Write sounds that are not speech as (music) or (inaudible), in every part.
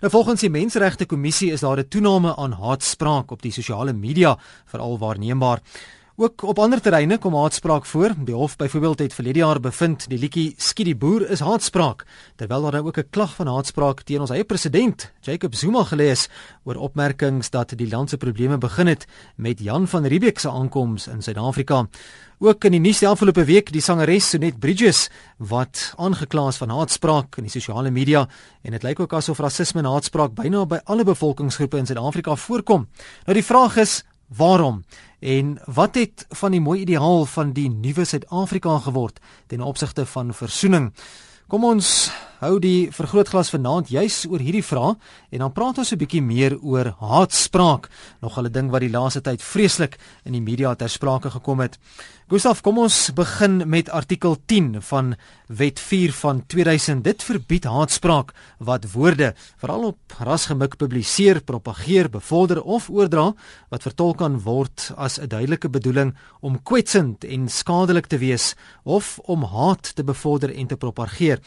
Nou volgens die Menseregte Kommissie is daar 'n toename aan haatspraak op die sosiale media, veral waarneembaar. Ook op ander terreine kom haatspraak voor. Die hof byvoorbeeld het verlede jaar bevind die liedjie Skiet die boer is haatspraak, terwyl daar nou ook 'n klag van haatspraak teen ons eie president, Jacob Zuma gelees oor opmerkings dat die land se probleme begin het met Jan van Riebeeck se aankoms in Suid-Afrika. Ook in die nuus die afgelope week die sangeres Sonet Bridges wat aangekla is van haatspraak in die sosiale media en dit lyk ook asof rasisme en haatspraak byna by alle bevolkingsgroepe in Suid-Afrika voorkom. Nou die vraag is Waarom? En wat het van die mooi ideaal van die nuwe Suid-Afrika geword ten opsigte van versoening? Kom ons hou die vergrootglas vanaand juis oor hierdie vraag en dan praat ons 'n bietjie meer oor haatspraak, nog 'n ding wat die laaste tyd vreeslik in die media ter sprake gekom het. Gustaf, kom ons begin met artikel 10 van Wet 4 van 2000. Dit verbied haatspraak wat woorde veral op rasgemik publiseer, propageer, bevorder of oordra wat vertolk kan word as 'n duidelike bedoeling om kwetsend en skadelik te wees of om haat te bevorder en te propageer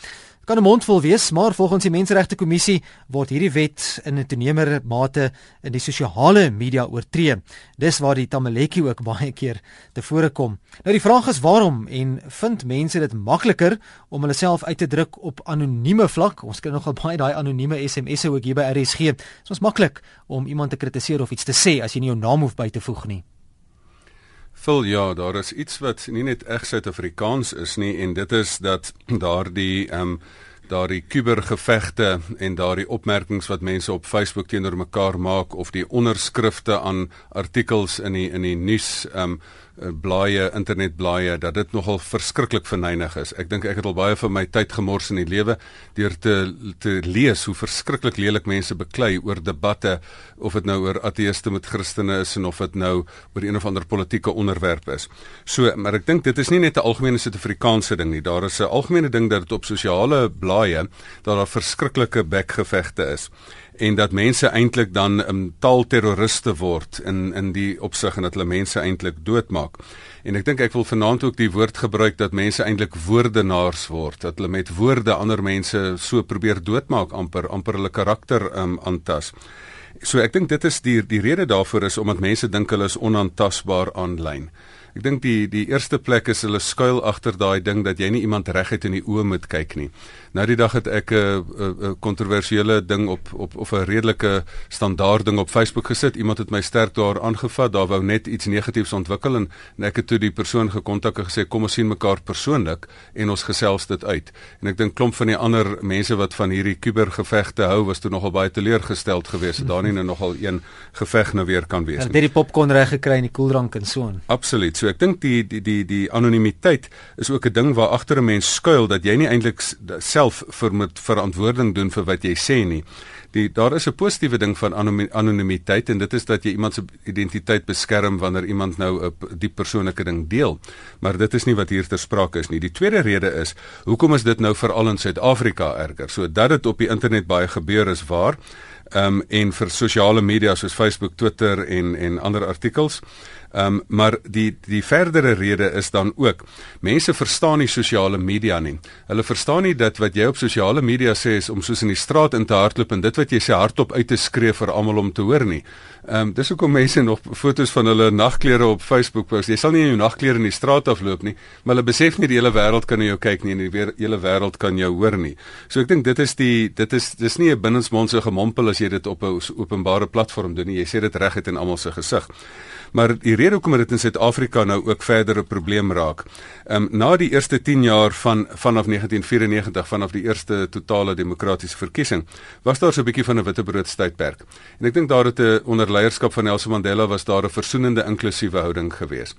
kan 'n mondvol wees, maar volgens die Menseregte Kommissie word hierdie wet in 'n toenemende mate in die sosiale media oortree. Dis waar die tamaletjie ook (laughs) baie keer tevore kom. Nou die vraag is waarom en vind mense dit makliker om hulle self uit te druk op anonieme vlak? Ons kry nogal baie daai anonieme SMS'e ook hier by RSG. Dit is maklik om iemand te kritiseer of iets te sê as jy nie jou naam hoef by te voeg nie. Vul ja, daar is iets wat nie net reg Suid-Afrikaans is nie en dit is dat daardie ehm um, daardie kubergevegte en daardie opmerkings wat mense op Facebook teenoor mekaar maak of die onderskrifte aan artikels in die in die nuus ehm um, blaaie internetblaaie dat dit nogal verskriklik verneig is. Ek dink ek het al baie van my tyd gemors in die lewe deur te te lees hoe verskriklik lelik mense beklei oor debatte of dit nou oor ateëste met Christene is en of dit nou oor een of ander politieke onderwerp is. So, maar ek dink dit is nie net 'n algemene Suid-Afrikaanse ding nie. Daar is 'n algemene ding dat dit op sosiale blaaie dat daar verskriklike bekgevegte is en dat mense eintlik dan um, taalterroriste word in in die opsig en dat hulle mense eintlik doodmaak. En ek dink ek wil vanaand ook die woord gebruik dat mense eintlik woordenaars word, dat hulle met woorde ander mense so probeer doodmaak amper amper hulle karakter um, aantas. So ek dink dit is die die rede daarvoor is omdat mense dink hulle is onaantastbaar aanlyn. Ek dink die die eerste plek is hulle skuil agter daai ding dat jy nie iemand reguit in die oë moet kyk nie. Nou die dag het ek 'n 'n kontroversiële ding op op of 'n redelike standaard ding op Facebook gesit. Iemand het my sterk daar aangevat. Daar wou net iets negatiefs ontwikkel en, en ek het toe die persoon gekontak en gesê kom ons sien mekaar persoonlik en ons gesels dit uit. En ek dink klomp van die ander mense wat van hierdie kubergevegte hou was toe nogal baie teleurgesteld geweest dat daar nie nou nogal een geveg nou weer kan wees nie. Het die popcorn reg gekry en die koeldrank en so aan. Absoluut. So ek dink die die die die anonimiteit is ook 'n ding waar agter 'n mens skuil dat jy nie eintlik self vir met verantwoording doen vir wat jy sê nie. Die daar is 'n positiewe ding van anonimiteit en dit is dat jy iemand se identiteit beskerm wanneer iemand nou 'n diep persoonlike ding deel. Maar dit is nie wat hier ter sprake is nie. Die tweede rede is, hoekom is dit nou veral in Suid-Afrika erger? So dat dit op die internet baie gebeur is waar. Ehm um, en vir sosiale media soos Facebook, Twitter en en ander artikels. Ehm um, maar die die verdere rede is dan ook mense verstaan nie sosiale media nie. Hulle verstaan nie dat wat jy op sosiale media sê is om soos in die straat in te hardloop en dit wat jy sê hardop uit te skree vir almal om te hoor nie. Ehm um, dis hoekom mense nog fotos van hulle nagklere op Facebook post. Jy sal nie in jou nagklere in die straat afloop nie, maar hulle besef nie die hele wêreld kan na jou kyk nie en die hele wêreld kan jou hoor nie. So ek dink dit is die dit is dis nie 'n binnensmondse gemompel as jy dit op 'n openbare platform doen nie. Jy sê dit reguit in almal se gesig. Maar die rede hoekom dit in Suid-Afrika nou ook verder 'n probleem raak. Ehm um, na die eerste 10 jaar van vanaf 1994 vanaf die eerste totale demokratiese verkiesing was daar so 'n bietjie van 'n witbroodstydperk. En ek dink daar het 'n onder leierskap van Nelson Mandela was daar 'n versoenende inklusiewe houding geweest.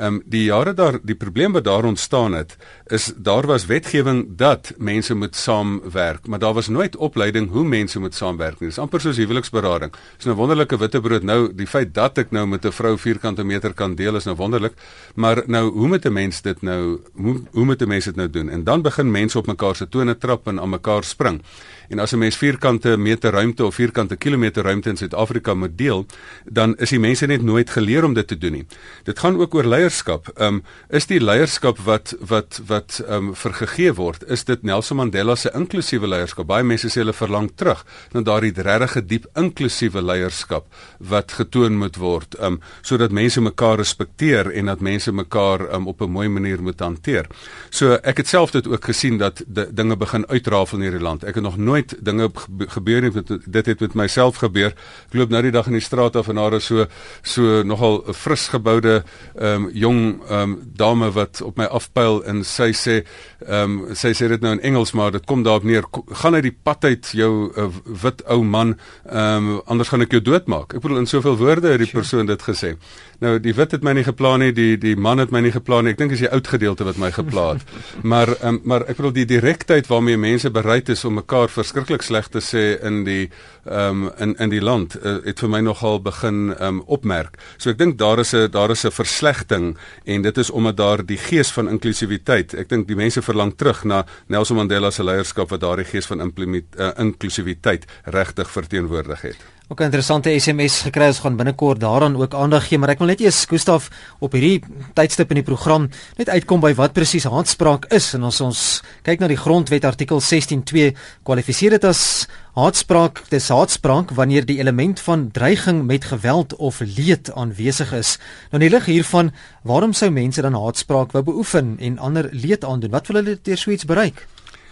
Ehm um, die jare daar die probleem wat daar ontstaan het is daar was wetgewing dat mense moet saamwerk, maar daar was nooit opleiding hoe mense moet saamwerk nie. Dis amper soos huweliksberading. Dis nou wonderlike witbrood nou die feit dat ek nou met 'n vrou vierkante meter kan deel is nou wonderlik, maar nou hoe moet 'n mens dit nou hoe, hoe moet 'n mens dit nou doen? En dan begin mense op mekaar se tone trap en aan mekaar spring. En as 'n mens vierkante meter ruimte of vierkante kilometer ruimte in Suid-Afrika moet deel, dan is die mense net nooit geleer om dit te doen nie. Dit gaan ook oor leierskap, ehm um, is die leierskap wat wat wat ehm um, vergegee word, is dit Nelson Mandela se inklusiewe leierskap. Baie mense sê hulle verlang terug na daardie regtig diep inklusiewe leierskap wat getoon moet word, ehm um, sodat mense mekaar respekteer en dat mense mekaar um, op 'n mooi manier moet hanteer. So ek het self dit ook gesien dat dinge begin uitrafel in hierdie land. Ek het nog nooit dinge gebeur nie dit het met myself gebeur. Ek loop nou die dag in die straat af en daar is so so nogal 'n fris geboude ehm um, jong ehm um, dame wat op my afpyl en sy sê ehm um, sy sê dit nou in Engels maar dit kom daarop neer gaan uit die pad uit jou uh, wit ou man ehm um, anders gaan ek jou doodmaak. Ek bedoel in soveel woorde het die persoon dit gesê. Nou die wit het my nie geplan nie, die die man het my nie geplan nie. Ek dink dis die oud gedeelte wat my geplan het. (laughs) maar um, maar ek bedoel die direktheid waarmee mense bereid is om mekaar verskriklik sleg te sê in die ehm um, in in die land uh, het vir my nogal begin ehm um, opmerk. So ek dink daar is 'n daar is 'n verslegting en dit is omdat daar die gees van inklusiwiteit. Ek dink die mense verlang terug na Nelson Mandela se leierskap wat daardie gees van uh, inklusiwiteit regtig verteenwoordig het. Ook 'n interessante SMS gekry ons gaan binnekort daaraan ook aandag gee, maar ek wil net eers Gustaf op hierdie tydstip in die program net uitkom by wat presies haatspraak is en as ons kyk na die grondwet artikel 16.2 kwalifiseer dit as haatspraak, dis haatspraak wanneer die element van dreiging met geweld of leed aanwesig is. Nou in die lig hiervan, waarom sou mense dan haatspraak wou beoefen en ander leed aandoen? Wat wil hulle deur so iets bereik?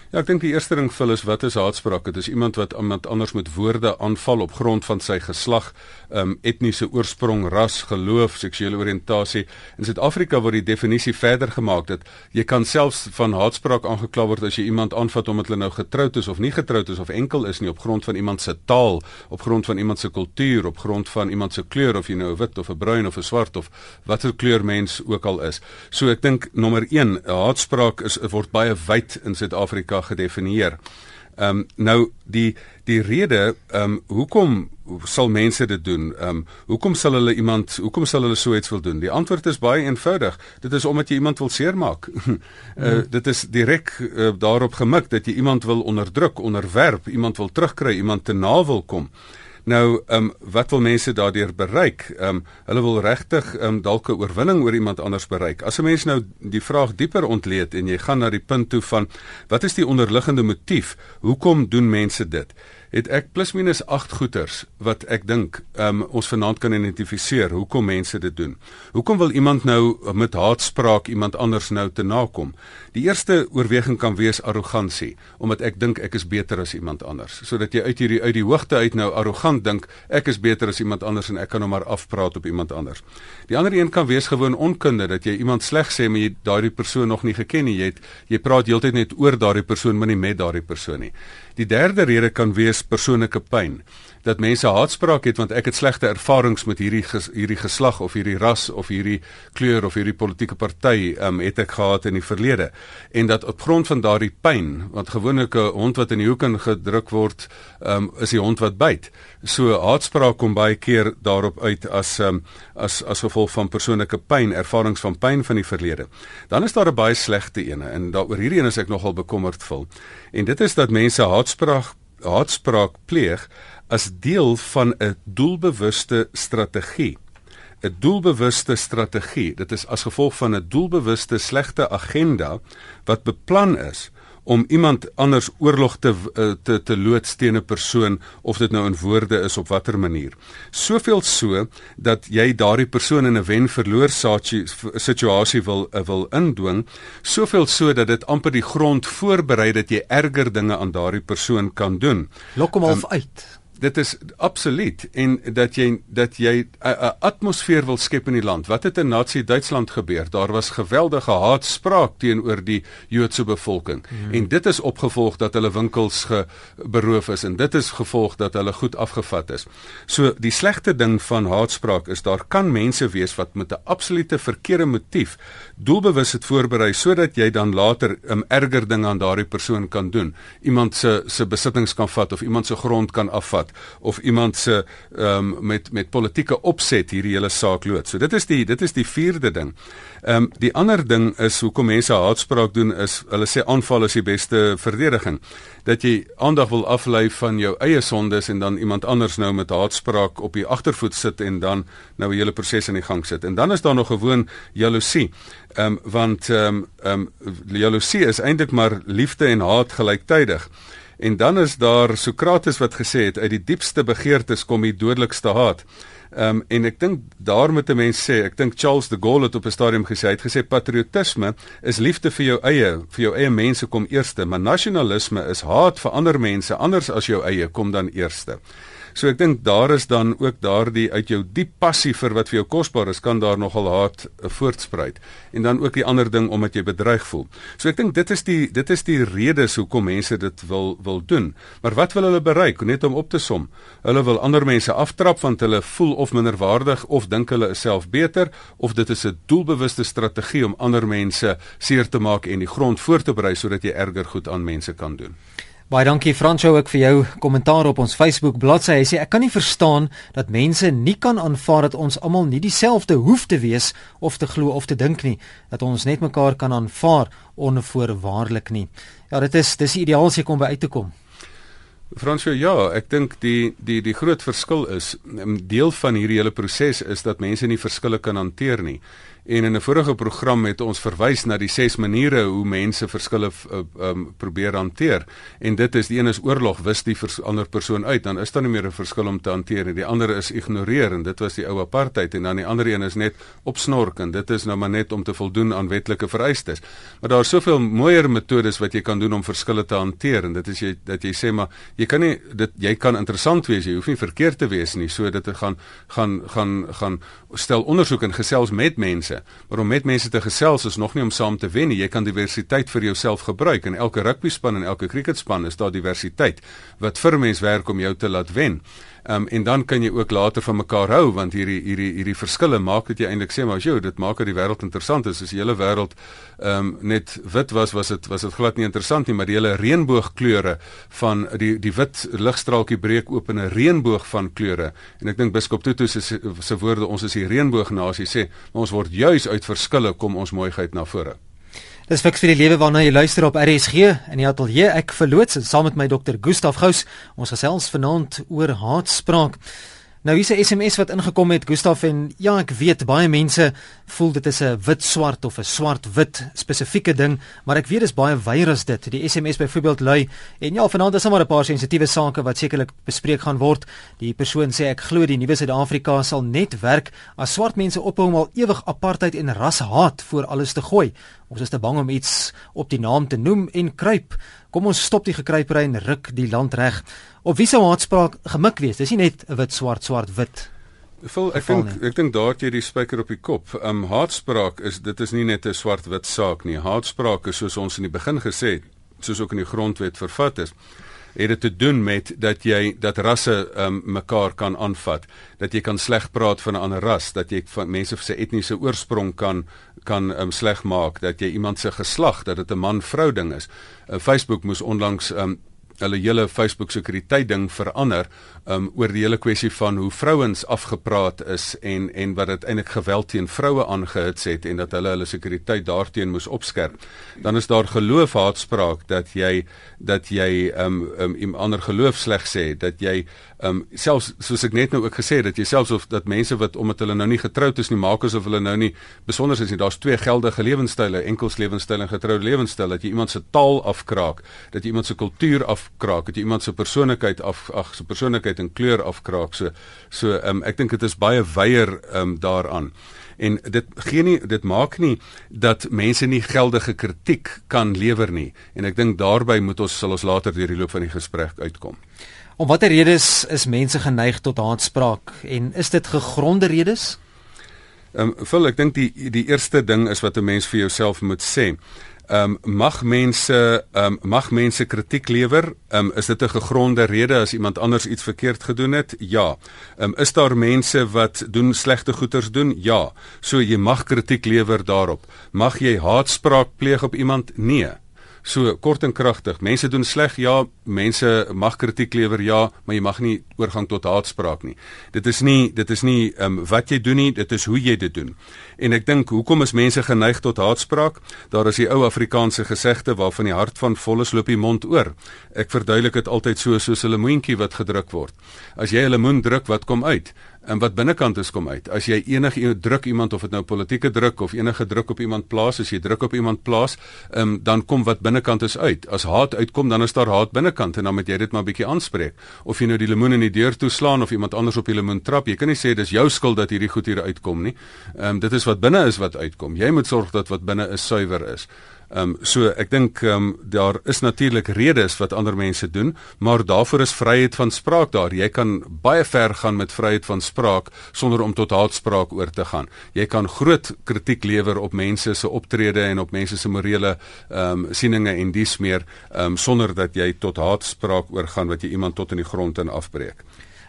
Ja, ek dink die eerste ding vir is wat is haatspraak? Dit is iemand wat iemand anders met woorde aanval op grond van sy geslag, um, etniese oorsprong, ras, geloof, seksuele oriëntasie. In Suid-Afrika word die definisie verder gemaak dat jy kan selfs van haatspraak aangekla word as jy iemand aanvat omdat hulle nou getroud is of nie getroud is of enkel is nie op grond van iemand se taal, op grond van iemand se kultuur, op grond van iemand se kleur of jy nou wit of 'n bruin of 'n swart of watter kleur mens ook al is. So ek dink nommer 1, haatspraak is word baie wyd in Suid-Afrika daar gedefinieer. Ehm um, nou die die rede ehm um, hoekom sal mense dit doen? Ehm um, hoekom sal hulle iemand hoekom sal hulle so iets wil doen? Die antwoord is baie eenvoudig. Dit is omdat jy iemand wil seermaak. uh, (laughs) mm. dit is direk uh, daarop gemik dat jy iemand wil onderdruk, onderwerp, iemand wil terugkry, iemand te na wil kom. Nou, ehm um, wat wil mense daardeur bereik? Ehm um, hulle wil regtig ehm um, dalk 'n oorwinning oor iemand anders bereik. As 'n mens nou die vraag dieper ontleed en jy gaan na die punt toe van wat is die onderliggende motief? Hoekom doen mense dit? Het ek plus minus 8 goeters wat ek dink um, ons vanaand kan identifiseer hoekom mense dit doen. Hoekom wil iemand nou met haatspraak iemand anders nou te nakom? Die eerste oorweging kan wees arrogansie, omdat ek dink ek is beter as iemand anders. Sodat jy uit hierdie uit die hoogte uit nou arrogant dink ek is beter as iemand anders en ek kan nou maar afpraat op iemand anders. Die ander een kan wees gewoon onkunde dat jy iemand sleg sê maar jy daardie persoon nog nie geken nie. Jy het, jy praat heeltyd net oor daardie persoon maar nie met daardie persoon nie. Die derde rede kan wees persoonlike pyn dat mense haatspraak het want ek het slegte ervarings met hierdie ges, hierdie geslag of hierdie ras of hierdie kleur of hierdie politieke party um, het ek gehad in die verlede. En dat op grond van daardie pyn want gewoonlik 'n hond wat in die hoek ingedruk word um, is die hond wat byt. So haatspraak kom baie keer daarop uit as um, as as gevolg van persoonlike pyn ervarings van pyn van die verlede. Dan is daar 'n baie slegte ene en daaroor hierdie een is ek nogal bekommerd vol en dit is dat mense haatspraak haatspraak pleeg as deel van 'n doelbewuste strategie. 'n Doelbewuste strategie. Dit is as gevolg van 'n doelbewuste slegte agenda wat beplan is om iemand anders oorlog te eh, te te loods teen 'n persoon of dit nou in woorde is op watter manier. Soveel so dat jy daardie persoon in 'n wen-verloor situasie wil eh, wil indwing, soveel so dat dit amper die grond voorberei dat jy erger dinge aan daardie persoon kan doen. Lok hom um, uit dit is absoluut en dat jy dat jy 'n atmosfeer wil skep in die land. Wat het in Nazi Duitsland gebeur? Daar was geweldige haatspraak teenoor die Joodse bevolking. Hmm. En dit is opgevolg dat hulle winkels beroof is en dit is gevolg dat hulle goed afgevat is. So die slegte ding van haatspraak is daar kan mense wees wat met 'n absolute verkeerde motief doelbewus dit voorberei sodat jy dan later 'n um, erger ding aan daardie persoon kan doen. Iemand se se besittings kan vat of iemand se grond kan afvat haat of iemand se ehm um, met met politieke opset hierdie hele saak lood. So dit is die dit is die vierde ding. Ehm um, die ander ding is hoekom mense haatspraak doen is hulle sê aanval is die beste verdediging. Dat jy aandag wil aflei van jou eie sondes en dan iemand anders nou met haatspraak op die agtervoet sit en dan nou 'n hele proses in die gang sit. En dan is daar nog gewoon jaloesie. Ehm um, want ehm um, ehm um, jaloesie is eintlik maar liefde en haat gelyktydig. En dan is daar Sokrates wat gesê het uit die diepste begeertes kom die dodelikste haat. Ehm um, en ek dink daar moet 'n mens sê, ek dink Charles de Gaulle het op 'n stadium gesê, hy het gesê patriotisme is liefde vir jou eie, vir jou eie mense kom eerste, maar nasionalisme is haat vir ander mense anders as jou eie kom dan eerste. So ek dink daar is dan ook daardie uit jou diep passie vir wat vir jou kosbaar is, kan daar nogal haat uh, voortspruit. En dan ook die ander ding omdat jy bedreig voel. So ek dink dit is die dit is die redes hoekom mense dit wil wil doen. Maar wat wil hulle bereik? Net om op te som. Hulle wil ander mense aftrap want hulle voel of minderwaardig of dink hulle is self beter of dit is 'n doelbewuste strategie om ander mense seer te maak en die grond voor te berei sodat jy erger goed aan mense kan doen. Baie dankie Franso ook vir jou kommentaar op ons Facebook bladsy. Hy sê ek kan nie verstaan dat mense nie kan aanvaar dat ons almal nie dieselfde hoef te wees of te glo of te dink nie, dat ons net mekaar kan aanvaar onvoorwaardelik nie. Ja, dit is dis ideaal as jy kom by uit te kom. Franso, ja, ek dink die die die groot verskil is, 'n deel van hierdie hele proses is dat mense nie verskille kan hanteer nie. En in 'n vorige program het ons verwys na die ses maniere hoe mense verskille uh, um, probeer hanteer. En dit is die een is oorlog, wis die vers, ander persoon uit, dan is daar nie meer 'n verskil om te hanteer nie. Die ander is ignoreer en dit was die ou apartheid en dan die ander een is net opsnork en dit is nou maar net om te voldoen aan wetlike vereistes. Maar daar is soveel mooier metodes wat jy kan doen om verskille te hanteer en dit is jy dat jy sê maar jy kan nie dit jy kan interessant wees, jy hoef nie verkeerd te wees nie, so dit gaan gaan gaan gaan stel ondersoek en gesels met mense maar om met mense te gesels is nog nie om saam te wen nie. Jy kan diversiteit vir jouself gebruik en elke rugbyspan en elke cricketspan is daar diversiteit wat vir mens werk om jou te laat wen. Um, en dan kan jy ook later van mekaar hou want hierdie hierdie hierdie verskille maak dit jy eintlik sê maar as jy dit maak dat die wêreld interessant is. As die hele wêreld um, net wit was was dit was dit glad nie interessant nie maar die hele reënboogkleure van die die wit ligstraaltjie breek oop in 'n reënboog van kleure. En ek dink biskop Tutu se se woorde ons is die reënboognasie sê ons word juis uit verskille kom ons mooiheid na vore Dis fiks vir die lewe waarna jy luister op RSG in die ateljee. Ek verloots saam met my dokter Gustaf Gous. Ons gesels vanaand oor haatspraak. Nou hier's 'n SMS wat ingekom het Gustaf en ja ek weet baie mense voel dit is 'n wit swart of 'n swart wit spesifieke ding maar ek weet dis baie wyer as dit die SMS byvoorbeeld lui en ja vanaand is sommer 'n paar sensitiewe sake wat sekerlik bespreek gaan word die persoon sê ek glo die nuwe Suid-Afrika sal net werk as swart mense ophou om al ewig apartheid en rashaat voor alles te gooi ons is te bang om iets op die naam te noem en kruip kom ons stop die gekruipery en ruk die land reg Of wie sou haatspraak gemik wees? Dis nie net wit swart swart wit. Vol ek dink ek dink daar het jy die spyker op die kop. Um haatspraak is dit is nie net 'n swart wit saak nie. Haatspraak is soos ons in die begin gesê het, soos ook in die grondwet vervat is het dit te doen met dat jy dat rasse um, mekaar kan aanvat, dat jy kan sleg praat van 'n ander ras, dat jy van mense se etniese oorsprong kan kan um, sleg maak, dat jy iemand se geslag, dat dit 'n man-vrou ding is. Uh, Facebook moes onlangs um, hulle hele Facebook sekuriteit ding verander um, oor die hele kwessie van hoe vrouens afgepraat is en en wat dit eintlik geweld teen vroue aangehits het en dat hulle hulle sekuriteit daarteen moes opskerp. Dan is daar geloofhaatspraak dat jy dat jy um, um, 'n ander geloof sleg sê, dat jy um, selfs soos ek net nou ook gesê het dat jy selfs of dat mense wat omdat hulle nou nie getroud is nie maak asof hulle nou nie besonder is nie. Daar's twee geldige lewenstyle, enkels lewenstyl en getroude lewenstyl dat jy iemand se taal afkraak, dat jy iemand se kultuur afkraak, dat jy iemand se persoonlikheid af ag, se persoonlikheid en kleur afkraak. So so um, ek dink dit is baie weier um, daaraan. En dit gee nie dit maak nie dat mense nie geldige kritiek kan lewer nie. En ek dink daarbey moet ons sal ons later deur die loop van die gesprek uitkom. Om watter redes is mense geneig tot haatspraak en is dit gegronde redes? Ehm um, vul ek dink die die eerste ding is wat 'n mens vir jouself moet sê ehm um, mag mense ehm um, mag mense kritiek lewer? Ehm um, is dit 'n gegronde rede as iemand anders iets verkeerd gedoen het? Ja. Ehm um, is daar mense wat doen slegte goeders doen? Ja. So jy mag kritiek lewer daarop. Mag jy haatspraak pleeg op iemand? Nee. So kort en kragtig, mense doen sleg, ja, mense mag kritiek lewer, ja, maar jy mag nie oorgang tot haatspraak nie. Dit is nie dit is nie ehm um, wat jy doen nie, dit is hoe jy dit doen. En ek dink hoekom is mense geneig tot haatspraak? Daar is die ou Afrikaanse gesegde waarvan die hart van volles loop die mond oor. Ek verduidelik dit altyd so soos 'n lemoentjie wat gedruk word. As jy 'n lemoen druk, wat kom uit? En wat binnekant is kom uit. As jy enige druk iemand of dit nou politieke druk of enige druk op iemand plaas, as jy druk op iemand plaas, um, dan kom wat binnekant is uit. As haat uitkom, dan is daar haat binnekant en dan moet jy dit maar bietjie aanspreek. Of jy nou die lemoen in die deur toeslaan of iemand anders op die lemoen trap, jy kan nie sê dis jou skuld dat hierdie goed hier uitkom nie. Ehm um, dit is wat binne is wat uitkom. Jy moet sorg dat wat binne is suiwer is. Ehm um, so ek dink ehm um, daar is natuurlik redes wat ander mense doen, maar daarvoor is vryheid van spraak daar. Jy kan baie ver gaan met vryheid van spraak sonder om tot haatspraak oor te gaan. Jy kan groot kritiek lewer op mense se optrede en op mense se morele ehm um, sieninge en dies meer ehm um, sonder dat jy tot haatspraak oorgaan wat jy iemand tot in die grond in afbreek.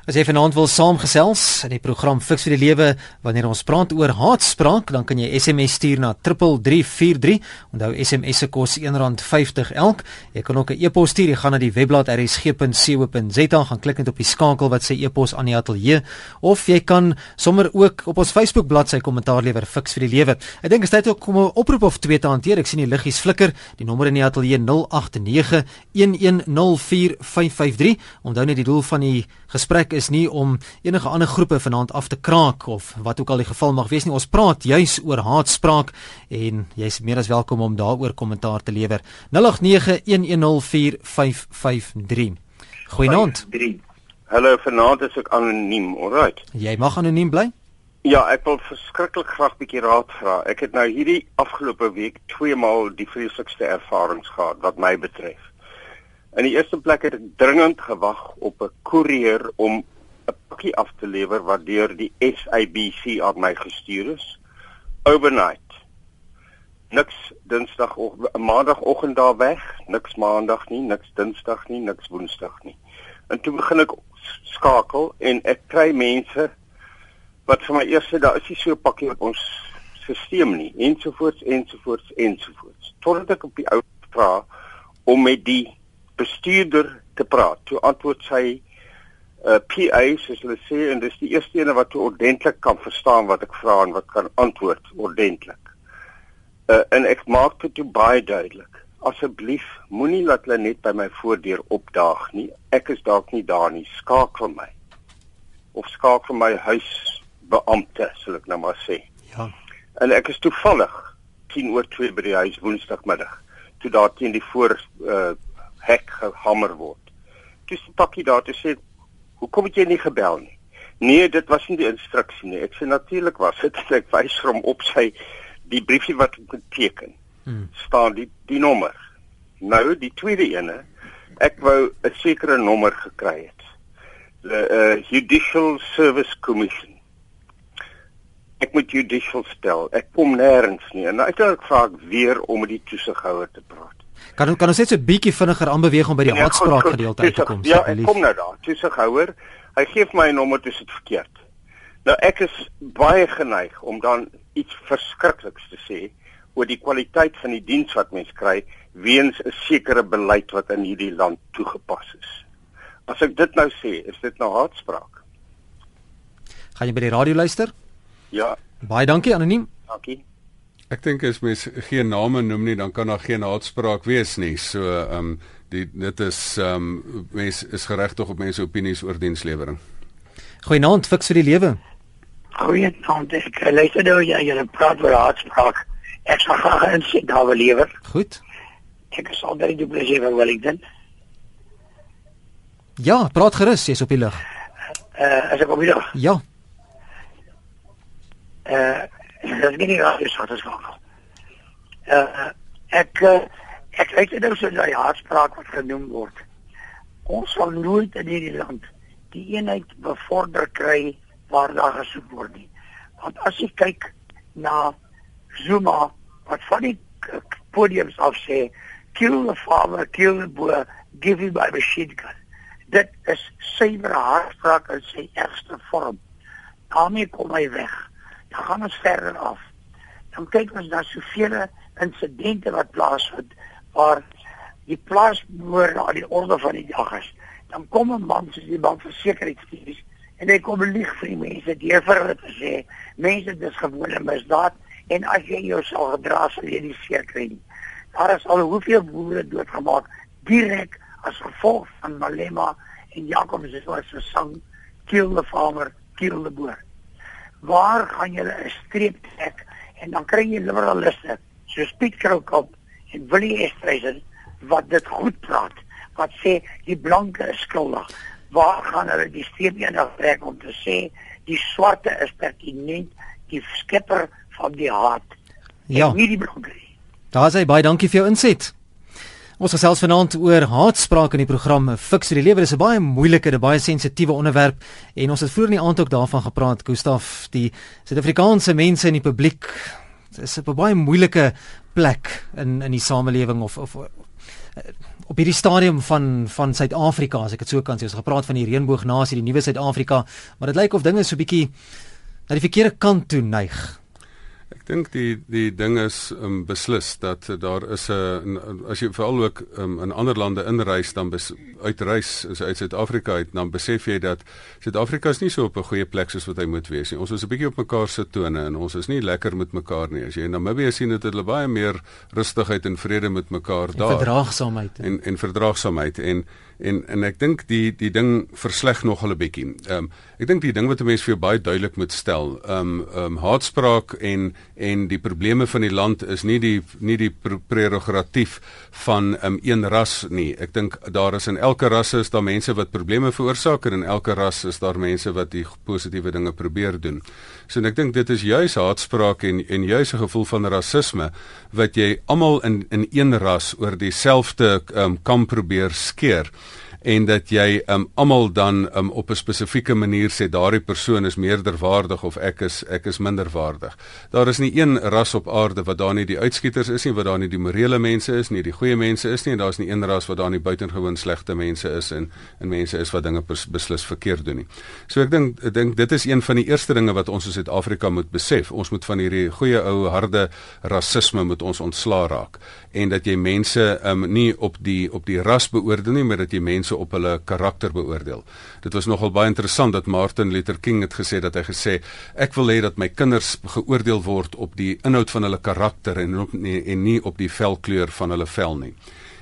As jy vanaand wil saamgesels in die program Fix vir die Lewe wanneer ons praat oor haatspraak, dan kan jy SMS stuur na 3343. Onthou SMS se kos R1.50 elk. Jy kan ook 'n e-pos stuur, jy gaan na die webblad rsg.co.za, gaan klik net op die skakel wat sê e-pos aan die ateljee of jy kan sommer ook op ons Facebook bladsy kommentaar lewer Fix vir die Lewe. Ek dink dit is tyd om 'n oproep of twee te hanteer. Ek sien die liggies flikker. Die nommer in die ateljee 089 1104553. Onthou net die doel van die gesprek is nie om enige ander groepe vanaand af te kraak of wat ook al die geval mag wees nie. Ons praat juis oor haatspraak en jy's meer as welkom om daaroor kommentaar te lewer. 0891104553. Goeienaand. Hallo, vanaand is ek anoniem, alright. Jy mag anoniem bly? Ja, ek wil verskriklik graag 'n bietjie raad vra. Ek het nou hierdie afgelope week twee maal die vreeslikste ervarings gehad wat my betref. In die eerste plek het ek dringend gewag op 'n koerier om 'n pakkie af te lewer wat deur die SABC aan my gestuur is. Overnight. Niks Dinsdag of Maandagoggend daar weg, niks Maandag nie, niks Dinsdag nie, niks Woensdag nie. En toe begin ek skakel en ek kry mense wat vir my eers sê daar is nie so 'n pakkie op ons stelsel nie ensovoorts ensovoorts ensovoorts. Totdat ek op die ou vra om met die bestuurder te praat. Toe antwoord sy uh PA soos hulle sê en dis die eerste ene wat ordentlik kan verstaan wat ek vra en wat kan antwoord ordentlik. Uh en ek maak dit toe baie duidelik. Asseblief moenie laat hulle net by my voordeur opdaag nie. Ek is dalk nie daar nie. Skakel my. Of skakel my huisbeampte, sal ek nou maar sê. Ja. En ek is toevallig 10 oor 2 by die huis Woensdagmiddag toe daar teen die voor uh hek gehamer word. Dis die pakkie daar te sê, "Hoekom het jy nie gebel nie?" Nee, dit was nie die instruksie nie. Ek sê natuurlik was dit. (laughs) Ek wys vir hom op sy die briefie wat ek geteken. Hmm. staan die die nommer. Nou die tweede ene, ek wou 'n sekere nommer gekry het. The uh, Judicial Service Commission. Ek moet judicial stel. Ek kom nêrens nie. En uiteindelik vra ek weer om met die toesighouer te praat. Kan kan ons net so 'n bietjie vinniger aanbeweeg om by die ja, haatspraak gedeelte uit te kom? Ja, ek kom nou daar. Toesighouer, hy gee my 'n nommer tussen dit verkeerd. Nou ek is baie geneig om dan iets verskrikliks te sê oor die kwaliteit van die diens wat mens kry weens 'n sekere beleid wat in hierdie land toegepas is. As ek dit nou sê, is dit nou haatspraak. Gaan jy by die radio luister? Ja. Baie dankie anoniem. Dankie. Ek dink as mens geen name noem nie, dan kan daar geen haatspraak wees nie. So ehm um, die dit is ehm um, mens is geregtig op mense opinies oor dienslewering. Goeienaand, fiks vir die lewe. Goeienaand. Ek luister nou jy jy praat oor haatspraak. Ek sal graag insig daar wil lewer. Goed. Ek is al baie dubbelseer van Wellington. Ja, praat gerus, jy's op die lug. Uh, as ek op die lug. Ja. Uh dat is nie reg is wat ons gaan. Uh ek uh, ek weet dit is 'n haatspraak wat genoem word. Ons sal nooit in hierdie land die eenheid bevorder kry waar daar gesoek word nie. Want as jy kyk na Zuma wat van die podiums af sê kill the farmer, kill the boer, give him my machine gun. Dit is suiwer haatspraak in sy ergste vorm. daarmee kom hy weg dan gaan ons verder af. Dan kyk ons na soveel insidente wat plaasvind waar die plaas behoort aan die orde van die dag is dan kom 'n man soos die bank versekeringsdiens en hy kom lieg vir die mense deur vir hulle te sê mense dis gewone misdaad en as jy jou sal gedra sal jy nie seker kry nie. Daar is al hoeveel boere doodgemaak direk as gevolg van Malema en Jakob se se sang kill the farmer kill the boer. Waar gaan julle 'n streep trek en dan kry jy liberaliste soos Piet Krookop en Willie Estreisen wat dit goed praat wat sê die blanke is skuldig. Waar gaan hulle die streep eendag trek om te sê die swarte is pertinent die skepper van die haat. Ja. Nie die blanke. Daar sê baie dankie vir jou inset. Ons gesels vanaand oor haatspraak in die program Fix die lewe. Dit is 'n baie moeilike, 'n baie sensitiewe onderwerp en ons het vroeër in die aand ook daarvan gepraat, Gustaf, die Suid-Afrikaanse mense in die publiek is op 'n baie moeilike plek in in die samelewing of of op hierdie stadium van van Suid-Afrika, as ek dit so kan sê. Ons het gepraat van die reënboognasie, die nuwe Suid-Afrika, maar dit lyk of dinge so 'n bietjie na die verkeerde kant toe neig. Dink die die ding is um, beslis dat daar is 'n as jy veral ook um, in ander lande inreis dan bes, uitreis is uit Suid-Afrika uit dan besef jy dat Suid-Afrika is nie so op 'n goeie plek soos wat hy moet wees nie. Ons is 'n bietjie op mekaar se tone en ons is nie lekker met mekaar nie. As jy in Namibië sien dat hulle baie meer rustigheid en vrede met mekaar En daar verdraagsaamheid. en en verdraagsaamheid en en en ek dink die die ding versleg nog al 'n bietjie. Ehm um, ek dink die ding wat 'n mens vir jou baie duidelik moet stel, ehm um, ehm um, haatspraak en en die probleme van die land is nie die nie die prerogatief van ehm um, een ras nie. Ek dink daar is in elke ras is daar mense wat probleme veroorsaak en in elke ras is daar mense wat die positiewe dinge probeer doen. So en ek dink dit is juis haatspraak en en juis 'n gevoel van rasisme wat jy almal in in een ras oor dieselfde ehm um, kam probeer skeer en dat jy um almal dan um op 'n spesifieke manier sê daardie persoon is meerderwaardig of ek is ek is minderwaardig. Daar is nie een ras op aarde wat daar nie die uitskieters is nie, wat daar nie die morele mense is nie, die goeie mense is nie en daar is nie een ras wat daar nie buitengewoon slegte mense is en en mense is wat dinge beslis verkeerd doen nie. So ek dink ek dink dit is een van die eerste dinge wat ons in Suid-Afrika moet besef. Ons moet van hierdie goeie ou harde rasisme moet ons ontslaa raak en dat jy mense um nie op die op die ras beoordeel nie, maar dat jy mense mense op hulle karakter beoordeel. Dit was nogal baie interessant dat Martin Luther King het gesê dat hy gesê ek wil hê dat my kinders geoordeel word op die inhoud van hulle karakter en op nie, en nie op die velkleur van hulle vel nie.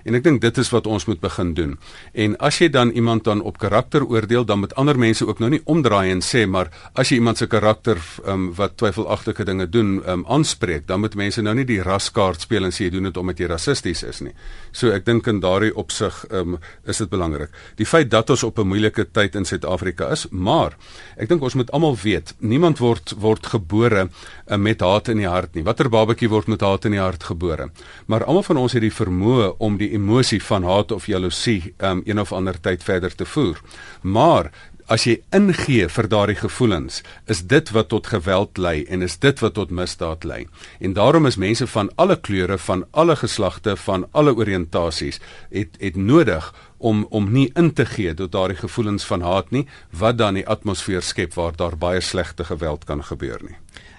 En ek dink dit is wat ons moet begin doen. En as jy dan iemand dan op karakter oordeel, dan met ander mense ook nou nie omdraai en sê maar as jy iemand se karakter um, wat twyfelagtige dinge doen um, aanspreek, dan moet mense nou nie die raskaart speel en sê jy doen dit omdat jy rassisties is nie. So ek dink in daardie opsig um, is dit belangrik. Die feit dat ons op 'n moeilike tyd in Suid-Afrika is, maar ek dink ons moet almal weet, niemand word word gebore uh, met haat in die hart nie. Watter babatjie word met haat in die hart gebore? Maar almal van ons het die vermoë om die emosie van haat of jaloesie um, een of ander tyd verder te voer. Maar as jy ingee vir daardie gevoelens, is dit wat tot geweld lei en is dit wat tot misdaad lei. En daarom is mense van alle kleure, van alle geslagte, van alle oriëntasies het het nodig om om nie in te gee tot daardie gevoelens van haat nie wat dan die atmosfeer skep waar daar baie slegte geweld kan gebeur nie.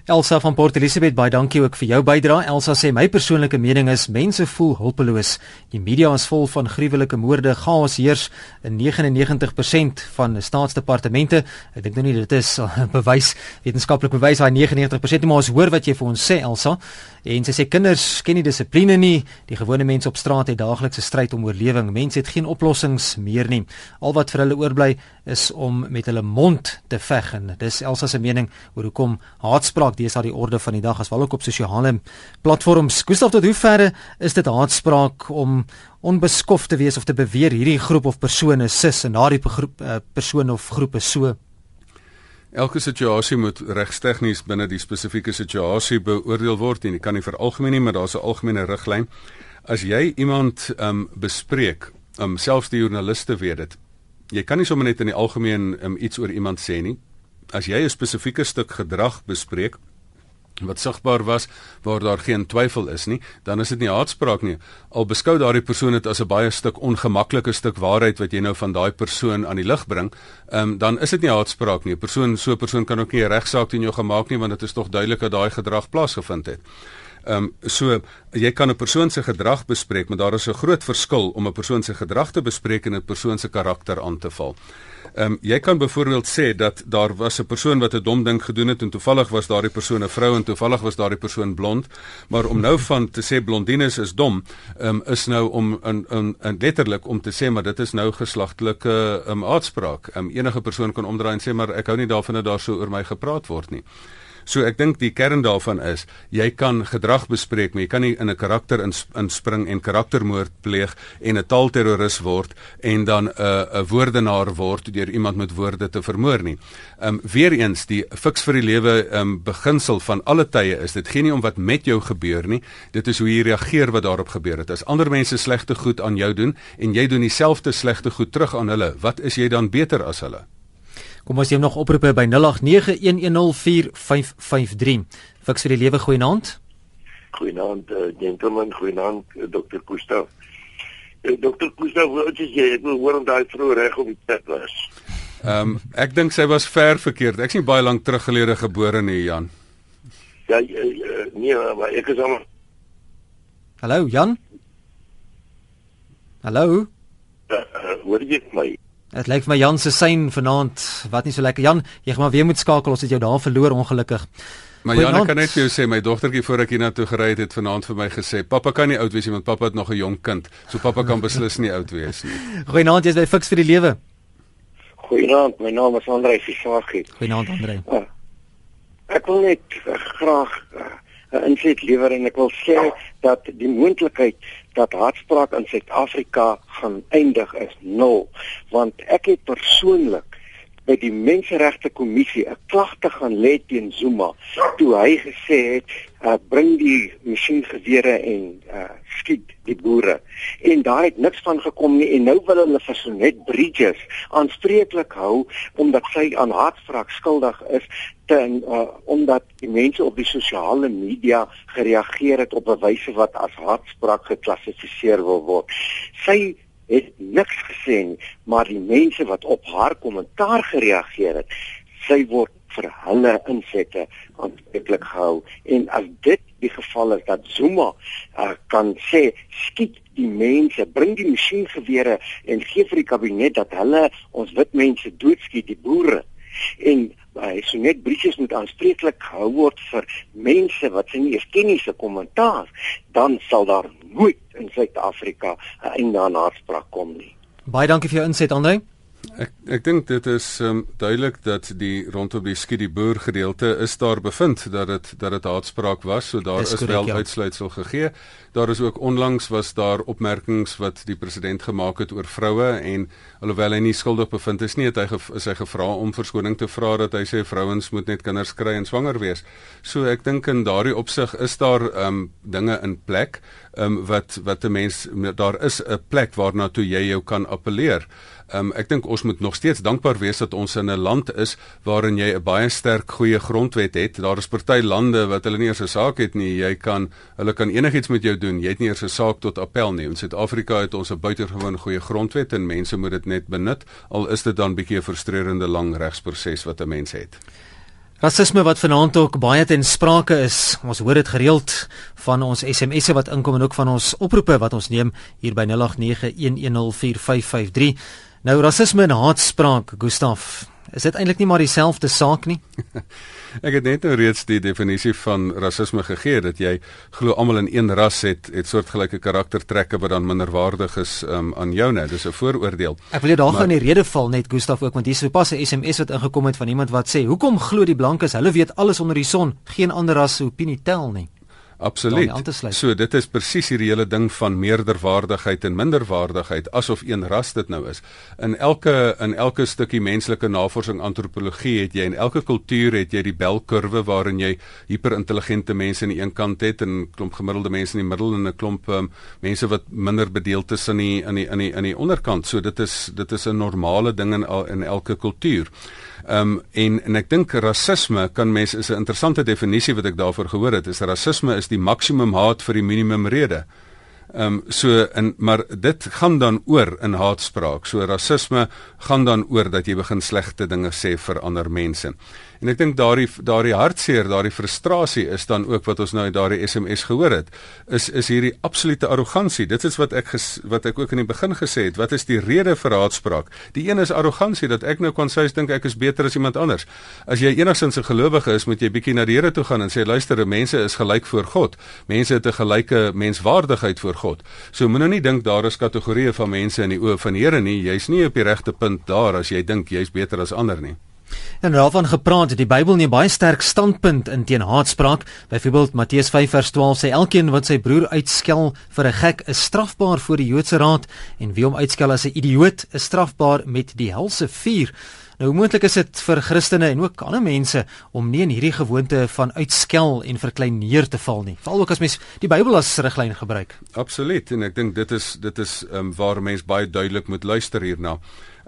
Elsa van Port Elizabeth, baie dankie ook vir jou bydrae. Elsa sê my persoonlike mening is mense voel hulpeloos. Die media is vol van gruwelike moorde, chaos heers in 99% van staatsdepartemente. Ek dink nou nie dit is (laughs) bewys wetenskaplik bewys daai 99% nie, maar ons hoor wat jy vir ons sê Elsa. En sy sê kinders ken nie dissipline nie. Die gewone mense op straat het daaglikse stryd om oorlewing. Mense het geen oplossings meer nie. Al wat vir hulle oorbly is om met hulle mond te veg en dis Elsa se mening oor hoekom haatspraak deesdae die orde van die dag as wel ook op sosiale platforms. Gustav tot hoe ver is dit haatspraak om onbeskof te wees of te beweer hierdie groep of persone sis en daardie groep uh, persone of groepe so Elke situasie moet regstegnies binne die spesifieke situasie beoordeel word en jy kan nie veralgemeen nie, maar daar's 'n algemene riglyn. As jy iemand um bespreek, um selfs die joernaliste weet dit. Jy kan nie sommer net in die algemeen um, iets oor iemand sê nie. As jy 'n spesifieke stuk gedrag bespreek, wat sigbaar was waar daar geen twyfel is nie, dan is dit nie haatspraak nie. Al beskou daardie persoon dit as 'n baie stuk ongemaklike stuk waarheid wat jy nou van daai persoon aan die lig bring, um, dan is dit nie haatspraak nie. 'n Persoon so 'n persoon kan ook nie 'n regsaak teen jou gemaak nie want dit is tog duidelik dat daai gedrag plaasgevind het. Ehm um, so jy kan 'n persoon se gedrag bespreek, maar daar is 'n groot verskil om 'n persoon se gedrag te bespreek en 'n persoon se karakter aan te val. Ehm um, jy kan byvoorbeeld sê dat daar was 'n persoon wat 'n dom ding gedoen het en toevallig was daardie persoon 'n vrou en toevallig was daardie persoon blond, maar om nou van te sê blondines is dom, ehm um, is nou om in in in letterlik om te sê maar dit is nou geslagtelike ehm um, uitspraak. Ehm um, enige persoon kan omdraai en sê maar ek hou nie daarvan dat daar so oor my gepraat word nie. So ek dink die kern daarvan is jy kan gedrag bespreek, maar jy kan nie in 'n karakter inspring en karaktermoord pleeg en 'n taalterroris word en dan 'n uh, 'n woordenaar word deur iemand met woorde te vermoor nie. Um weer eens die fiks vir die lewe um beginsel van alle tye is dit geen nie om wat met jou gebeur nie, dit is hoe jy reageer wat daarop gebeur het. As ander mense slegte goed aan jou doen en jy doen dieselfde slegte goed terug aan hulle, wat is jy dan beter as hulle? Kom ons neem nog oproepe by 0891104553. Fiks vir die lewe goeienaand. Goeienaand, uh, gentleman, goeienaand, uh, Dr. Gustav. Uh, Dr. Gustav, wat is jy? Ek wil hoor om daai vrou reg op die pad was. Ehm, um, ek dink sy was ver verkeerd. Ek's nie baie lank terug gelede gebore nie, Jan. Ja, uh, nee, maar ek is al Hallo, Jan? Hallo? Uh, uh, hoor jy my? Dit lyk vir my Jan se sein vanaand wat nie so lekker. Jan, jy gaan maar weer moet skakel. Ons het jou daar verloor ongelukkig. Maar Jan, ek kan net vir jou sê my dogtertjie voor ek hiernatoe gery het, het vanaand vir my gesê, "Pappa kan nie oud wees nie want pappa het nog 'n jong kind. So pappa kan beslis nie oud wees nie." Goeienaand, jy's by Fix vir die Lewe. Goeienaand, my naam is Andrei Fisaki. Goeienaand Andrei. Uh, ek wil net uh, graag uh, 'n insig lewer en ek wil sê dat die moontlikheid dat haatspraak in Suid-Afrika gaan eindig is nul want ek het persoonlik by die menseregte kommissie 'n klagte gaan lê teen Zuma toe hy gesê het uh, bring die masjiengewere en uh, skiet die boere en daar het niks van gekom nie en nou wil hulle vir Sonet Bridges aanspreeklik hou omdat sy aan haatspraak skuldig is ten uh, omdat die mense op die sosiale media gereageer het op 'n wyse wat as haatspraak geklassifiseer wil word. Sy het niks gesê nie, maar die mense wat op haar kommentaar gereageer het, sy word vir hulle insette aanspreeklik gehou. En as dit die geval is dat Zuma uh, kan sê skiet die mense, bring die masjiengewere en gee vir die kabinet dat hulle ons wit mense doodskiet, die boere. En hy sê net briefs moet aanspreeklik gehou word vir mense wat sy nie eens ken nie se kommentaar, dan sal daar nooit in Suid-Afrika 'n einde aan haatspraak kom nie. Baie dankie vir jou inset, Andre. Ek ek dink dit is um, duidelik dat die rondom die skiet die boer gedeelte is daar bevind dat dit dat dit haatspraak was, so daar is, is wel ja. uitsluitsel gegee. Daar is ook onlangs was daar opmerkings wat die president gemaak het oor vroue en alhoewel hy nie skuldig bevind is nie, het hy is hy gevra om verskoning te vra dat hy sê vrouens moet net kinders kry en swanger wees. So ek dink in daardie opsig is daar um dinge in plek um wat wat 'n mens daar is 'n plek waarna toe jy jou kan appeleer. Um ek dink ons moet nog steeds dankbaar wees dat ons in 'n land is waarin jy 'n baie sterk goeie grondwet het. Daar is party lande wat hulle nie eers 'n saak het nie. Jy kan hulle kan enigiets met jou doen. Jy het nie eers 'n saak tot appel nie. In Suid-Afrika het ons 'n buitengewoon goeie grondwet en mense moet dit net benut al is dit dan bietjie 'n frustrerende lang regsproses wat 'n mens het. Rasisme wat vanaand ook baie ten sprake is. Ons hoor dit gereeld van ons SMS'e wat inkom en ook van ons oproepe wat ons neem hier by 0891104553. Nou rasisme en haatspraak, Gustaf, is dit eintlik nie maar dieselfde saak nie? (laughs) Ek het net nou reeds die definisie van rasisme gegee dat jy glo almal in een ras het het soortgelyke karaktertrekke wat dan minderwaardig is um, aan jou nou. Dis 'n vooroordeel. Ek wil jy daar gaan in die rede val net Gustaf ook want hier is sopas 'n SMS wat ingekom het van iemand wat sê: "Hoekom glo die blankes? Hulle weet alles onder die son. Geen ander ras se opinie tel nie." Absoluut. So dit is presies hierdie hele ding van meerderwaardigheid en minderwaardigheid asof een ras dit nou is. In elke in elke stukkie menslike navorsing antropologie het jy in elke kultuur het jy die belkurwe waarin jy hiperintelligente mense aan die een kant het en 'n klomp gemiddelde mense in die middel en 'n klomp um, mense wat minder bedeeld is in die in die in die in die onderkant. So dit is dit is 'n normale ding in in elke kultuur. Ehm um, en en ek dink rasisme kan mens is 'n interessante definisie wat ek daarvoor gehoor het. Is rasisme is die maksimum haat vir die minimum rede. Ehm um, so in maar dit gaan dan oor in haatspraak. So rasisme gaan dan oor dat jy begin slegte dinge sê vir ander mense. En ek dink daardie daardie hartseer, daardie frustrasie is dan ook wat ons nou in daardie SMS gehoor het, is is hierdie absolute arrogansie. Dit is wat ek ges, wat ek ook in die begin gesê het. Wat is die rede vir haatspraak? Die een is arrogansie dat ek nou kan sê ek dink ek is beter as iemand anders. As jy enigsins 'n gelowige is, moet jy bietjie na die Here toe gaan en sê luister, mense is gelyk voor God. Mense het 'n gelyke menswaardigheid voor God. So moenie nou nie dink daar is kategorieë van mense in die oë van die Here nie. Jy's nie op die regte punt daar as jy dink jy's beter as ander nie. En daarvan gepraat, die Bybel neem baie sterk standpunt in teen haatspraak. Byvoorbeeld Matteus 5:12 sê elkeen wat sy broer uitskel vir 'n gek is strafbaar voor die Joodse raad en wie hom uitskel as 'n idioot is strafbaar met die helse vuur. Nou moontlik is dit vir Christene en ook ander mense om nie in hierdie gewoonte van uitskel en verklein neer te val nie. Veral ook as mens die Bybel as riglyn gebruik. Absoluut en ek dink dit is dit is um, waar mense baie duidelik moet luister hierna.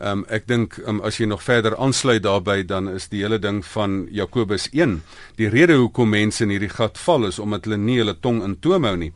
Ehm um, ek dink um, as jy nog verder aansluit daarbey dan is die hele ding van Jakobus 1. Die rede hoekom mense in hierdie gat val is omdat hulle nie hulle tong in toom hou nie.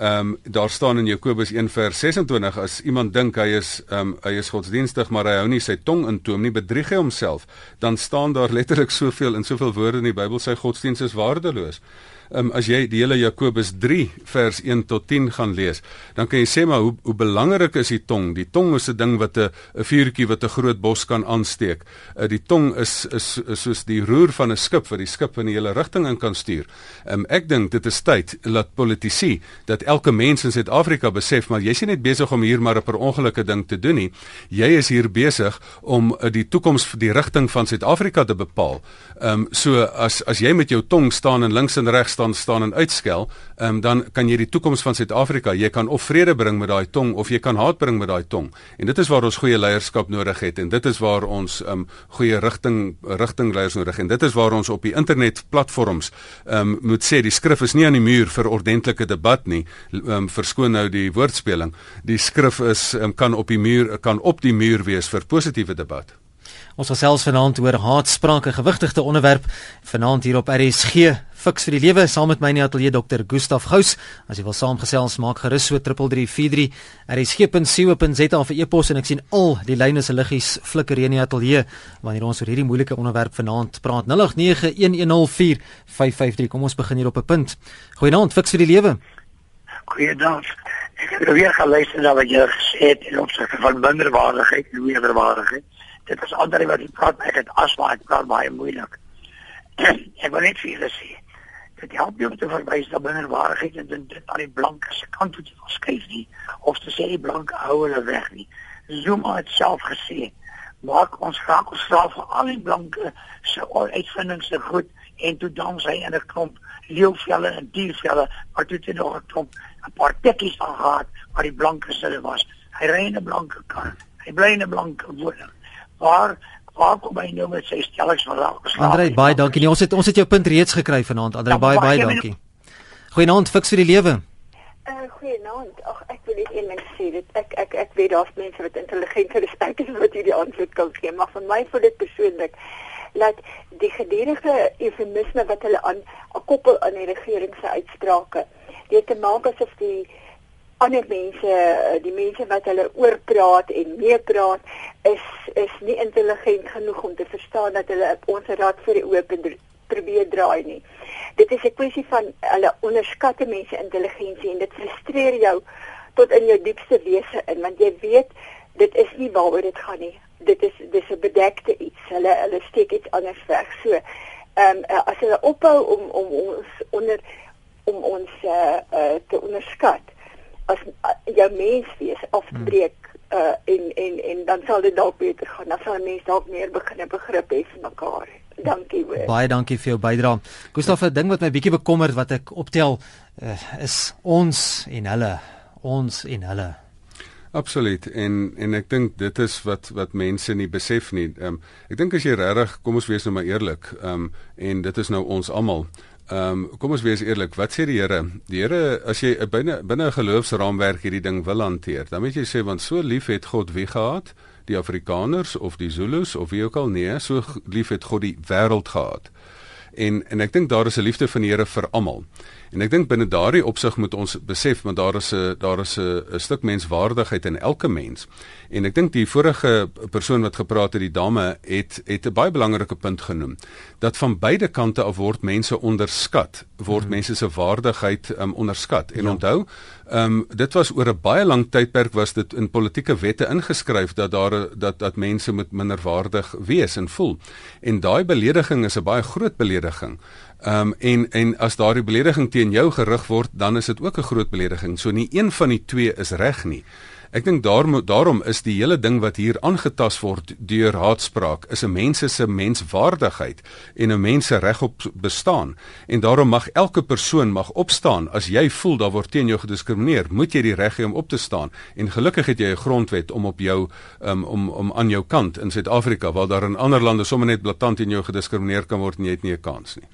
Ehm um, daar staan in Jakobus 1 vers 26 as iemand dink hy is ehm um, hy is godsdienstig maar hy hou nie sy tong in toom nie bedrieg hy homself dan staan daar letterlik soveel in soveel woorde in die Bybel sy godsdiens is waardeloos um, as jy die hele Jakobus 3 vers 1 tot 10 gaan lees, dan kan jy sê maar hoe hoe belangrik is die tong? Die tong is 'n ding wat 'n 'n vuurtjie wat 'n groot bos kan aansteek. Uh, die tong is, is is soos die roer van 'n skip wat die skip in die hele rigting in kan stuur. Um, ek dink dit is tyd dat politici, dat elke mens in Suid-Afrika besef maar jy's nie net besig om hier maar 'n per ongelukke ding te doen nie. Jy is hier besig om uh, die toekoms die rigting van Suid-Afrika te bepaal. Ehm um, so as as jy met jou tong staan en links en regs staan staan en uitskel, um, dan kan jy die toekoms van Suid-Afrika, jy kan of vrede bring met daai tong of jy kan haat bring met daai tong. En dit is waar ons goeie leierskap nodig het en dit is waar ons um, goeie rigting rigtingleiers nodig het. En dit is waar ons op die internet platforms um, moet sê die skrif is nie aan die muur vir ordentlike debat nie. Um, verskoon nou die woordspeling. Die skrif is um, kan op die muur kan op die muur wees vir positiewe debat. Ons gesels vanaand oor haatspraak, 'n gewigtige onderwerp vanaand hier op RSG. Fiks vir die lewe saam met my in die ateljee Dr. Gustaf Gous. As jy wil saamgesels, maak gerus so 3343 rsg.co.za vir e-pos en ek sien al die lyne se liggies flikker in die ateljee wanneer ons oor hierdie moeilike onderwerp vanaand praat. 0891104553. Kom ons begin hier op 'n punt. Goeienaand, Fiks vir die lewe. Goeiedag. Ek het weer geluister na wat jy gesê het in opsigte van minderwaardigheid en meerderwaardigheid dit is ander wat ek praat ek het asma ek praat baie moeilik (clears throat) ek wil net vir julle sê dit help jou te verwys na binnewaardigheid en dit aan die blanke se kant toe te verskuif nie of te sê die blanke hou hulle weg nie. Zuma het self gesê maak ons graag ons straf vir al die blanke se uitvindings se goed en toe dan sy in 'n klomp leeuvelle en diervelle maar toe het nog 'n klomp 'n paar tikkies aangehaat waar die blanke se was. Hy ry in 'n blanke kar. Hy bly in 'n blanke woning waar waar kom hy nou met sy stellings van raak? Andre, baie dankie. Nee, ons het ons het jou punt reeds gekry vanaand. Andre, ja, baie baie dankie. Goeienaand, fiks vir die lewe. Uh, Goeienaand. Ag, ek wil net een ding sê. Dit ek ek ek weet daar's mense wat intelligenter is as ek wat hierdie antwoord kan gee, maar vir my voel dit persoonlik dat die gedurende eufemisme wat hulle aan koppel aan die regering se uitsprake, dit te maak asof die ander mense, die mense wat hulle oorpraat en meepraat, is is nie intelligent genoeg om te verstaan dat hulle ons raad vir die oop probeer draai nie. Dit is 'n kwessie van hulle onderskatte mense intelligensie en dit frustreer jou tot in jou diepste wese in want jy weet dit is nie waaroor dit gaan nie. Dit is dis 'n bedekte iets. Hulle hulle steek iets anders weg. So, ehm um, as hulle ophou om om ons onder om ons uh, uh, te onderskat as uh, jou mens wees afbreek hmm. uh, en en en dan sal dit dalk beter gaan. Dan sal mense dalk meer begin begrip hê vir mekaar. Dankie hoor. Baie dankie vir jou bydrae. Gustaf, 'n ding wat my bietjie bekommer wat ek optel uh, is ons en hulle, ons en hulle. Absoluut en en ek dink dit is wat wat mense nie besef nie. Ehm um, ek dink as jy regtig kom ons wees nou maar eerlik. Ehm um, en dit is nou ons almal. Ehm um, kom ons wees eerlik, wat sê die Here? Die Here as jy binne binne 'n geloofsraamwerk hierdie ding wil hanteer, dan moet jy sê want so lief het God wie gehad, die Afrikaners of die Zulus of wie ook al nee, so lief het God die wêreld gehad. En en ek dink daar is 'n liefde van die Here vir almal. En ek dink binne daardie opsig moet ons besef dat daar is 'n daar is 'n stuk menswaardigheid in elke mens. En ek dink die vorige persoon wat gepraat het, die dame, het het 'n baie belangrike punt genoem dat van beide kante af word mense onderskat, word hmm. mense se waardigheid um, onderskat. En ja. onthou, ehm um, dit was oor 'n baie lang tydperk was dit in politieke wette ingeskryf dat daar dat dat mense moet minderwaardig wees en voel. En daai belediging is 'n baie groot belediging. Ehm um, en en as daardie belediging teen jou gerig word, dan is dit ook 'n groot belediging. So nie een van die twee is reg nie. Ek dink daarom daarom is die hele ding wat hier aangetast word deur haatspraak is 'n mens se menswaardigheid en 'n mens se reg op bestaan. En daarom mag elke persoon mag opstaan as jy voel daar word teen jou gediskrimineer, moet jy die reg hê om op te staan. En gelukkig het jy 'n grondwet om op jou um, om om aan jou kant in Suid-Afrika waar daar in ander lande sommer net blaatant teen jou gediskrimineer kan word en jy het nie 'n kans nie.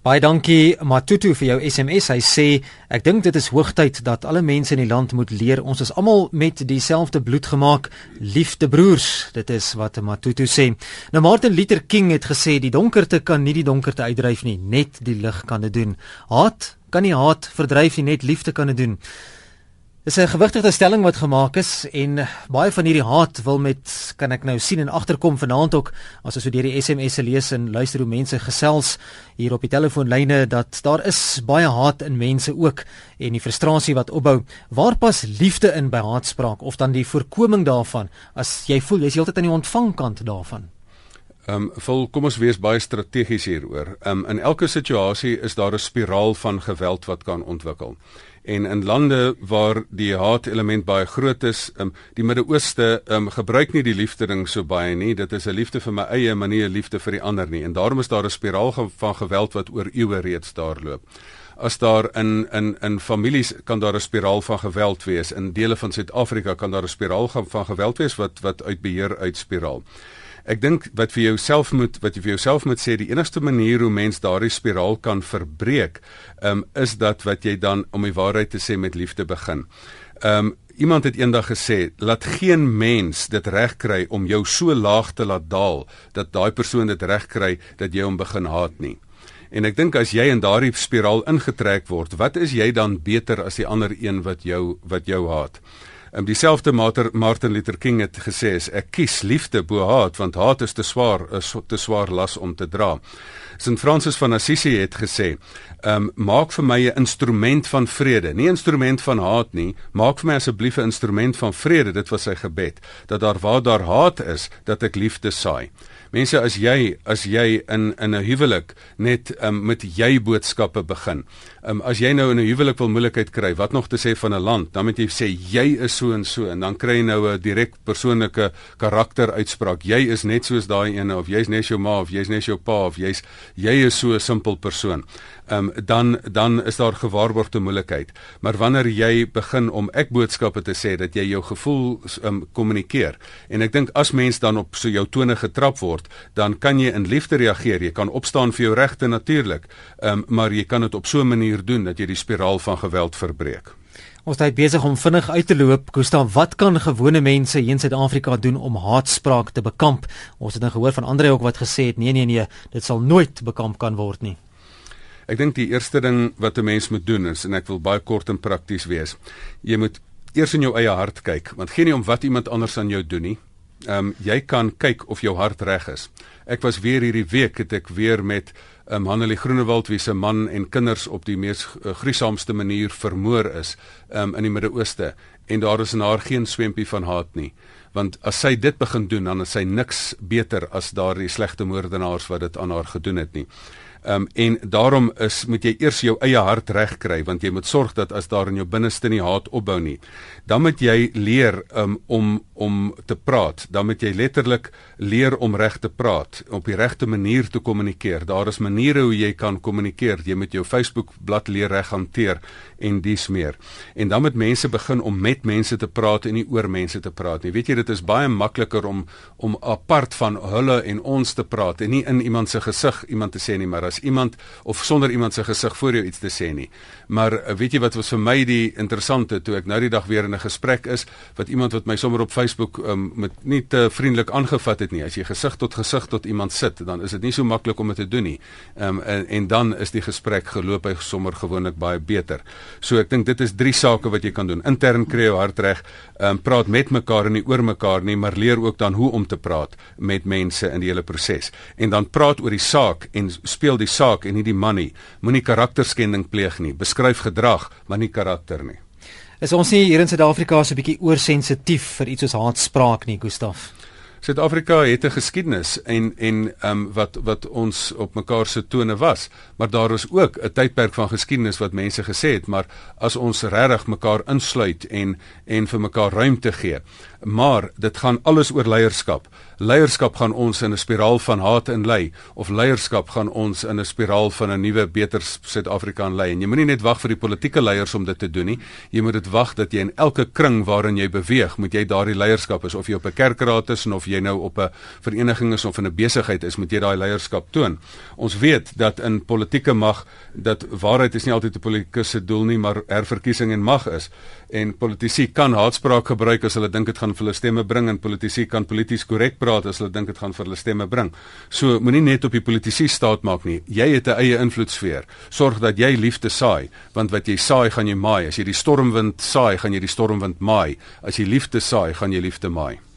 Baie dankie Matutu vir jou SMS. Hy sê ek dink dit is hoogtyd dat alle mense in die land moet leer ons is almal met dieselfde bloed gemaak, liefde broers. Dit is wat Matutu sê. Nou Martin Luther King het gesê die donkerte kan nie die donkerte uitdryf nie, net die lig kan dit doen. Haat kan nie haat verdryf nie, net liefde kan dit doen. Dis 'n gewigtige stelling wat gemaak is en baie van hierdie haat wil met kan ek nou sien en agterkom vanaand ook as ons so deur die SMS'e lees en luister hoe mense gesels hier op die telefoonlyne dat daar is baie haat in mense ook en die frustrasie wat opbou. Waar pas liefde in by haatspraak of dan die voorkoming daarvan as jy voel jy's heeltyd aan die ontvangkant daarvan? Ehm um, vol kom ons wees baie strategies hieroor. Ehm um, in elke situasie is daar 'n spiraal van geweld wat kan ontwikkel en in lande waar die haat element baie groot is, um, die Midde-Ooste um, gebruik nie die liefde ding so baie nie. Dit is 'n liefde vir my eie, maar nie 'n liefde vir die ander nie. En daarom is daar 'n spiraal van geweld wat oor eeue reeds daar loop. As daar in in in families kan daar 'n spiraal van geweld wees. In dele van Suid-Afrika kan daar 'n spiraal van geweld wees wat wat uit beheer uitspiraal. Ek dink wat vir jouself moet wat jy vir jouself moet sê die enigste manier hoe mens daardie spiraal kan verbreek, um, is dat wat jy dan om die waarheid te sê met liefde begin. Um iemand het eendag gesê, laat geen mens dit regkry om jou so laag te laat daal dat daai persoon dit regkry dat jy hom begin haat nie. En ek dink as jy in daardie spiraal ingetrek word, wat is jy dan beter as die ander een wat jou wat jou haat? Um, dieselfde Martin Luther King het gesê is ek kies liefde bo haat want haat is te swaar is te swaar las om te dra. St Francis van Assisi het gesê, um, maak vir my 'n instrument van vrede, nie 'n instrument van haat nie, maak vir my asseblief 'n instrument van vrede, dit was sy gebed, dat daar waar daar haat is, dat ek liefde saai. Mense as jy as jy in in 'n huwelik net um, met jy boodskappe begin. Um, as jy nou in 'n huwelik wil moeilikheid kry, wat nog te sê van 'n land, dan moet jy sê jy is so en so en dan kry jy nou 'n direk persoonlike karakteruitspraak. Jy is net soos daai ene of jy's net jou ma of jy's net jou pa of jy's jy is so 'n simpel persoon um, dan dan is daar gewaarborgde moeilikheid. Maar wanneer jy begin om ek boodskappe te sê dat jy jou gevoel um, kommunikeer en ek dink as mens dan op so jou tone getrap word, dan kan jy in liefde reageer. Jy kan opstaan vir jou regte natuurlik, um, maar jy kan dit op so 'n manier doen dat jy die spiraal van geweld verbreek. Ons tyd besig om vinnig uit te loop. Gustav, wat kan gewone mense hier in Suid-Afrika doen om haatspraak te bekamp? Ons het nou gehoor van Andre ook wat gesê het, nee nee nee, dit sal nooit bekamp kan word nie. Ek dink die eerste ding wat 'n mens moet doen is en ek wil baie kort en prakties wees. Jy moet eers in jou eie hart kyk, want geen nie om wat iemand anders aan jou doen nie. Ehm um, jy kan kyk of jou hart reg is. Ek was weer hierdie week het ek weer met ehm um, Hanelie Groenewald wie se man en kinders op die mees uh, gruisamste manier vermoor is ehm um, in die Midde-Ooste en daar is in haar geen swempie van haat nie want as sy dit begin doen dan is sy niks beter as daardie slegte moordenaars wat dit aan haar gedoen het nie. Um, en daarom is moet jy eers jou eie hart reg kry want jy moet sorg dat as daar in jou binneste nie haat opbou nie dan moet jy leer um, om om te praat. Dan moet jy letterlik leer om reg te praat op die regte manier te kommunikeer. Daar is maniere hoe jy kan kommunikeer. Jy moet jou Facebook bladsy leer reg hanteer en dis meer. En dan moet mense begin om met mense te praat en nie oor mense te praat nie. Weet jy dit is baie makliker om om apart van hulle en ons te praat en nie in iemand se gesig iemand te sê nie maar as iemand of sonder iemand se gesig voor jou iets te sê nie. Maar uh, weet jy wat was vir my die interessante toe ek nou die dag weer in 'n gesprek is wat iemand wat my sommer op Facebook um, met nie te vriendelik aangevat het nie. As jy gesig tot gesig tot iemand sit, dan is dit nie so maklik om dit te doen nie. Ehm um, en, en dan is die gesprek geloop hy sommer gewoonlik baie beter. So ek dink dit is drie sake wat jy kan doen. Intern kry jou hart reg, ehm um, praat met mekaar en nie oor mekaar nie, maar leer ook dan hoe om te praat met mense in die hele proses. En dan praat oor die saak en speel die saak en nie die man nie. Moenie karakterskending pleeg nie. Beskryf gedrag, maar nie karakter nie. Is ons nie hier in Suid-Afrika so 'n bietjie oorsensitief vir iets soos haatspraak nie, Gustaf? Suid-Afrika het 'n geskiedenis en en ehm um, wat wat ons op mekaar se tone was, maar daar is ook 'n tydperk van geskiedenis wat mense gesê het, maar as ons regtig mekaar insluit en en vir mekaar ruimte gee. Maar dit gaan alles oor leierskap. Leierskap gaan ons in 'n spiraal van haat inlei of leierskap gaan ons in 'n spiraal van 'n nuwe beter Suid-Afrika inlei. En jy moenie net wag vir die politieke leiers om dit te doen nie. Jy moet dit wag dat jy in elke kring waarin jy beweeg, moet jy daardie leierskap is of jy op 'n kerkraad is of jy nou op 'n vereniging is of in 'n besigheid is, moet jy daai leierskap toon. Ons weet dat in politieke mag dat waarheid is nie altyd 'n politikus se doel nie, maar herverkiesing en mag is. En politici kan haatspraak gebruik as hulle dink dit gaan vir hulle stemme bring en politici kan polities korrek praat as hulle dink dit gaan vir hulle stemme bring. So moenie net op die politici staat maak nie. Jy het 'n eie invloedsfeer. Sorg dat jy liefde saai, want wat jy saai, gaan jy maai. As jy die stormwind saai, gaan jy die stormwind maai. As jy liefde saai, gaan jy liefde maai.